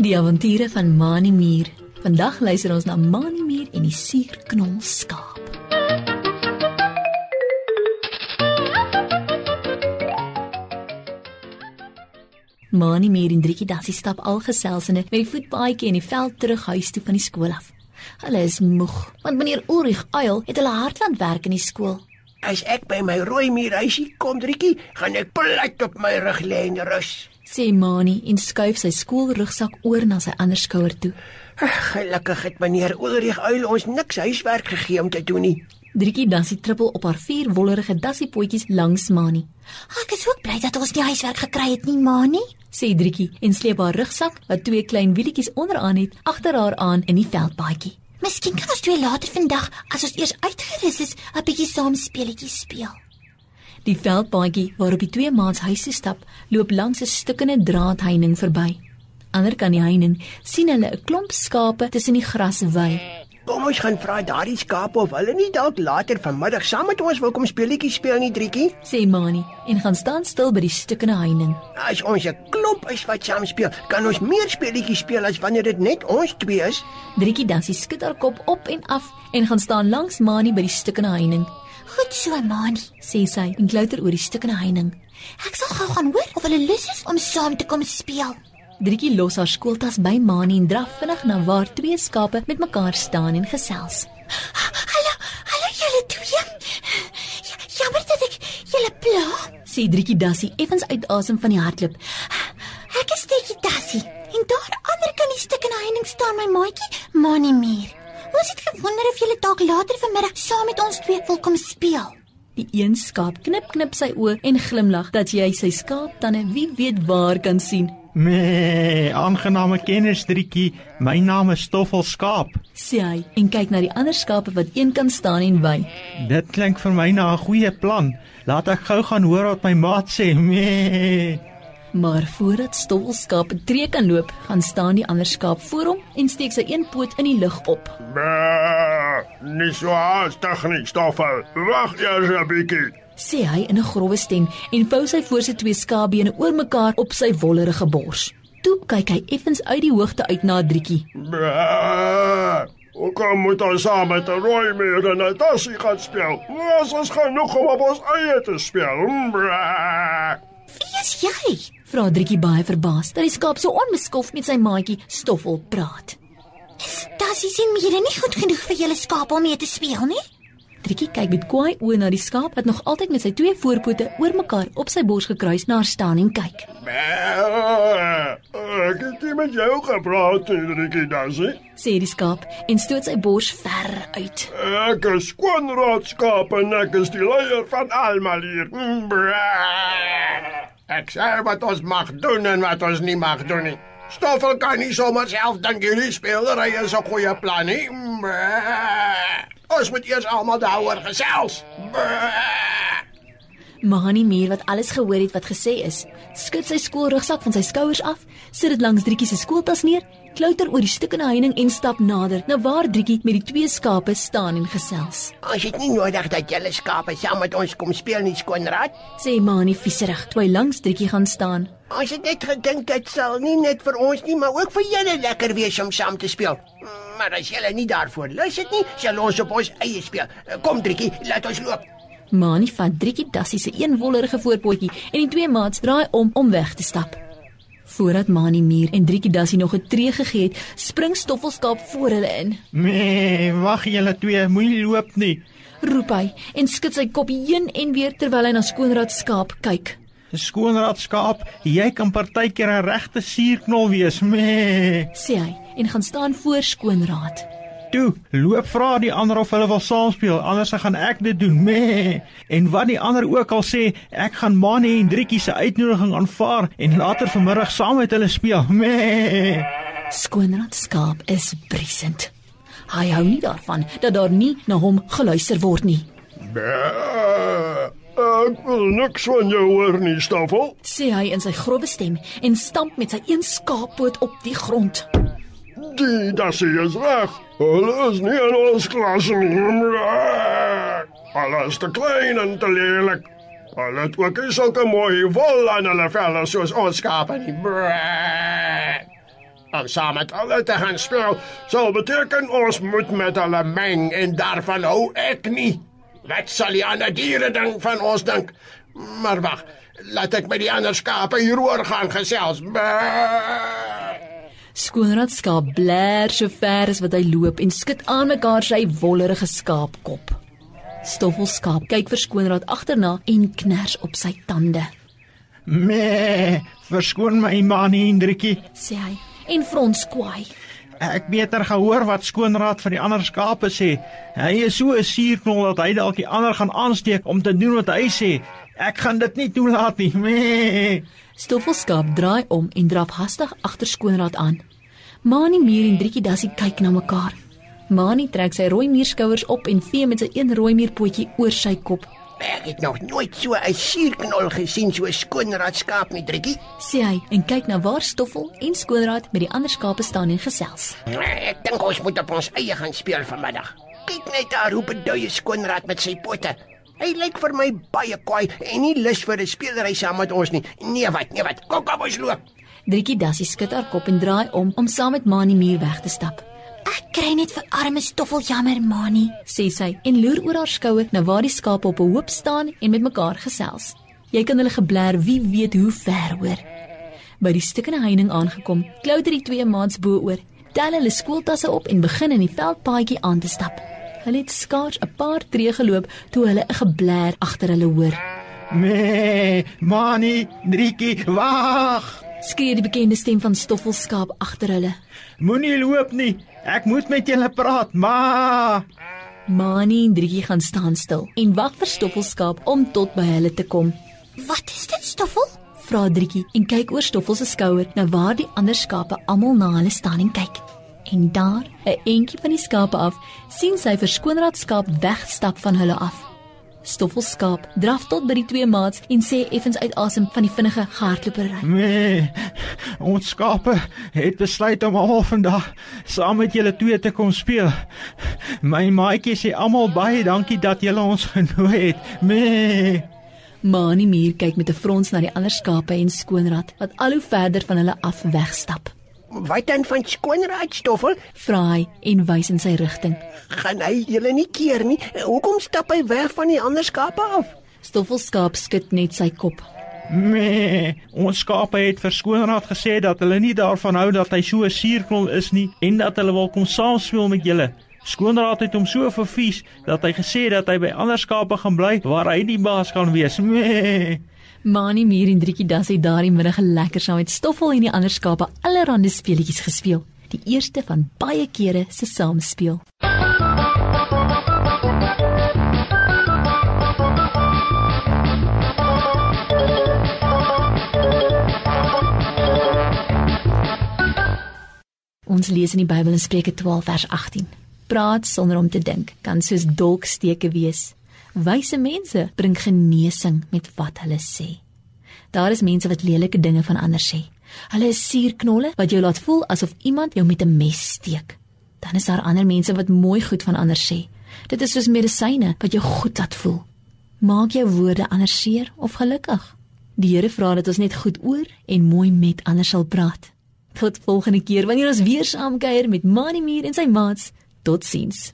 Die avonture van Mani Mier. Vandag luister ons na Mani Mier en die suurknol skaap. Mani Mier en Driekie Dassie stap algeselsende met die voetpaadjie in die veld terug huis toe van die skool af. Hulle is moeg, want meneer Ulrich Uil het hulle hartland werk in die skool. As ek by my rooi muurhuisie kom, Driekie, gaan ek plat op my rug lê en rus. Sê Mani en skuif sy skoolrugsak oor na sy ander skouer toe. Gelukkig het meneer Ulrich Uil ons niks huiswerk gegee om te doen nie. Driekie Dassie trippel op haar vier wollerige dassiepotjies langs Mani. Ek is ook bly dat ons nie huiswerk gekry het nie, Mani. Sê Driekie en sleep haar rugsak wat twee klein wielietjies onderaan het agter haar aan in die veldpaadjie. Miskien kan ons twee later vandag, as ons eers uitgerus is, 'n bietjie saam speletjies speel. Die veldpaadjie waarop die twee maats huis toe stap, loop langs 'n stukkende draadheining verby. Ander kan die heining sien hulle 'n klomp skape tussen die gras wy. Kom ons gaan vra daardie skaap of hulle nie dalk later vanmiddag saam met ons wil kom speletjies speel nie, Driekie. Sê Mani en gaan staan stil by die stukkende heining. As ons 'n klomp is wat saam speel, kan ons meer speletjies speel as wanneer dit net ons twee is. Driekie Dassie skud haar kop op en af en gaan staan langs Mani by die stukkende heining. Goed so, Mani. Sê sy en klouter oor die stukkende heining. Ek sal gou gaan hoor of hulle lus is om saam te kom speel. Driekie los haar skooltas by Mani en draf vinnig na waar twee skape met mekaar staan en gesels. Hallo, hallo julle twee. Ja, jammer dat ek julle pla. Sê Driekie Dassie effens uit asem van die hardloop. Ek is Tikkie Tassie en daar ander kan die stuk in die heining staan my maatjie Mani Mier. Ons het gewonder of julle dalk later vanmiddag saam met ons twee wil kom speel. Die een skaap knip knip sy oë en glimlag dat jy sy skaaptande wie weet waar kan sien. Nee, aangename kennis Drietjie. My naam is Stoffel Skaap. Sê hy en kyk na die ander skape wat een kan staan en wy. Dit klink vir my na 'n goeie plan. Laat ek gou gaan hoor wat my maat sê. Nee. Maar voordat Stowelskaap 'n tree kan loop, gaan staan die ander skaap voor hom en steek sy een poot in die lug op. Bah, nie so haastig nie, Stoffel. Wag eers 'n bietjie. Sê hy in 'n grouwe stem en vou sy voor sy twee skaapbene oor mekaar op sy wollerige bors. Toe kyk hy effens uit die hoogte uit na. Bah. Hoe kom moet ons saam met 'n rooi meer en 'n tassie gaan speel? Ons is genoeg om op ons eie te speel. Bah. Wie is jy? Vra Driekie baie verbaas dat die skaap so onbeskof met sy maatjie Stoffel praat. Is Tassie sien mire nie goed genoeg vir julle skaap om mee te speel nie? Driekie kyk met kwaai oë na die skaap wat nog altyd met sy twee voorpote oor mekaar op sy bors gekruis na haar staan en kyk. Ek het nie met jou gepraat, Enrique Dassie. Sê die skaap en stoot sy bors ver uit. Ek is skoonraadskaap en ek is die leier van almal hier. Bah. Ek sê wat ons mag doen en wat ons nie mag doen nie. Stoffel kan nie sommer self dink hierdie speelery is 'n goeie plan nie. Ons moet eers almal daaroor gesels. Mahani Mier wat alles gehoor het wat gesê is, skud sy skoolrugsak van sy skouers af, sit dit langs Drietjie se skooltas neer, klouter oor die stukkende heining en stap nader na waar Drietjie met die twee skape staan en gesels. Ons het nie nodig dat julle skape saam met ons kom speel nie, skoonraad. Sê Mahani vieserig toe hy langs Drietjie gaan staan. Ons het net gedink dit sal nie net vir ons nie, maar ook vir julle lekker wees om saam te speel. Maar as julle nie daarvoor lus het nie, sal ons op ons eie speel. Kom Driekie, laat ons loop. Mahani vat Drietjie Dassie se een wollerige voorpotjie en die twee maats draai om om weg te stap. Voordat Mahani Mier en Drietjie Dassie nog 'n tree gegee het, spring Stoffelskaap voor hulle in. Nee, wag julle twee, moenie loop nie. Roep hy en skud sy kop heen en weer terwyl hy na skoonraad skaap kyk. Skoonraad skaap, jy kan partykeer 'n regte suurknol wees. Nee. Sê hy en gaan staan voor skoonraad. Toe, loop vra die ander of hulle wil saam speel, anders gaan ek dit doen. Nee. En wat die ander ook al sê, ek gaan Mani en Drietjie se uitnodiging aanvaar en later vanmiddag saam met hulle speel. Nee. Skoonraad skaap is briesend. Hy hou nie daarvan dat daar nie na hom geluister word nie. Bah. Ek wil niks van jou hoor nie, Stoffel. Sê hy in sy grouwe stem en stamp met sy een skaappoot op die grond. Die Dassie is reg. Hulle is nie in ons klas nie. Hulle is te klein en te lelik. Hulle het ook nie sulke mooi wol aan hulle velle soos ons skape nie. Brrr. Om saam met hulle te gaan speel, sal beteken ons moet met hulle meng en daarvan hou ek nie. Wat sal die ander diere dink van ons dink? Maar wag, laat ek met die ander skape hieroor gaan gesels. Skoonraad skaap bler so ver as wat hy loop en skud aan mekaar sy wollerige skaapkop. Stoffelskaap kyk vir Skoonraad agterna en kners op sy tande. "Me, verskoon my manie Hendrikie," sê hy en frons kwaai. Ek beter gehoor wat Skoonraad vir die ander skape sê. Hy is so 'n suurknol dat hy dalk die ander gaan aansteek om te doen wat hy sê. Ek gaan dit nie toelaat nie. Me. Stoffelskaap draai om en draf hastig agter Skoonraad aan. Mani Mier en Driekie Dassie kyk na mekaar. Mani trek sy rooi muurskouers op en vee met sy een rooi muurpotjie oor sy kop. Ek het nog nooit so 'n suurknol gesien so skoonraad skaap nie, Driekie. Sê hy en kyk na waar Stoffel en Skoonraad met die ander skape staan en gesels. Ek dink ons moet op ons eie gaan speel vanmiddag. Kyk net daar hoe beduie skoonraad met sy pote. Hy lyk vir my baie kwaai en nie lus vir 'n speelery saam met ons nie. Nee wat, nee wat. Kom kom ons loop. Driekie Dassie skud haar kop en draai om om saam met Mani Muur weg te stap. Ek kry net vir arme stoffel jammer Mani, sê sy en loer oor haar skouer na waar die skape op 'n hoop staan en met mekaar gesels. Jy kan hulle gebler wie weet hoe ver hoor. By die stukkende heining aangekom, klouter die twee maats bo-oor, tel hulle skooltasse op en begin in die veldpaadjie aan te stap. Hulle het skaars 'n paar tree geloop toe hulle 'n gebler agter hulle hoor. Me, Mani, Driekie, wag! Skree die bekende stem van Stoffelskaap agter hulle. Moenie loop nie. Ek moet met julle praat, ma. Mani en Driekie gaan staan stil en wag vir Stoffelskaap om tot by hulle te kom. Wat is dit, Stoffel? Vra Driekie en kyk oor Stoffel se skouer na waar die ander skape almal na hulle staan en kyk. En daar, 'n entjie van die skape af, sien sy verskoonraad skaap wegstap van hulle af. Stoffelskaap draf tot by die twee maats en sê effens uit asem van die vinnige hardlopery. Nee, ons skape het besluit om almal vandag saam met julle twee te kom speel. My maatjie sê almal baie dankie dat julle ons genooi het. Nee. Mani Mier kyk met 'n frons na die ander skape en skoonraad wat al hoe verder van hulle af wegstap. Wat dan van skoonraad stoffel? Vra hy en wys in sy rigting. Gaan hy julle nie keer nie? Hoekom stap hy weg van die ander skape af? Stoffelskaap skud net sy kop. Nee, ons skape het vir skoonraad gesê dat hulle nie daarvan hou dat hy so 'n suurknol is nie en dat hulle wil kom saam speel met julle. Skoonraad het hom so vervies dat hy gesê dat hy by ander skape gaan bly waar hy die baas kan wees. Nee. Mani Mier en Driekie Das het daardie middag lekker saam met Stoffel en die ander skape allerlei speletjies gespeel. Die eerste van baie kere se saamspeel. Ons lees in die Bybel in Spreuke 12 vers 18. Praat sonder om te dink kan soos dolksteke wees. Wyse mense bring genesing met wat hulle sê. Daar is mense wat lelike dinge van ander sê. Hulle is suurknolle wat jou laat voel asof iemand jou met 'n mes steek. Dan is daar ander mense wat mooi goed van ander sê. Dit is soos medisyne wat jou goed laat voel. Maak jou woorde ander seer of gelukkig? Die Here vra dat ons net goed oor en mooi met ander sal praat. Tot volgende keer wanneer ons weer saam kuier met Mani Muur en sy maats. Totsiens.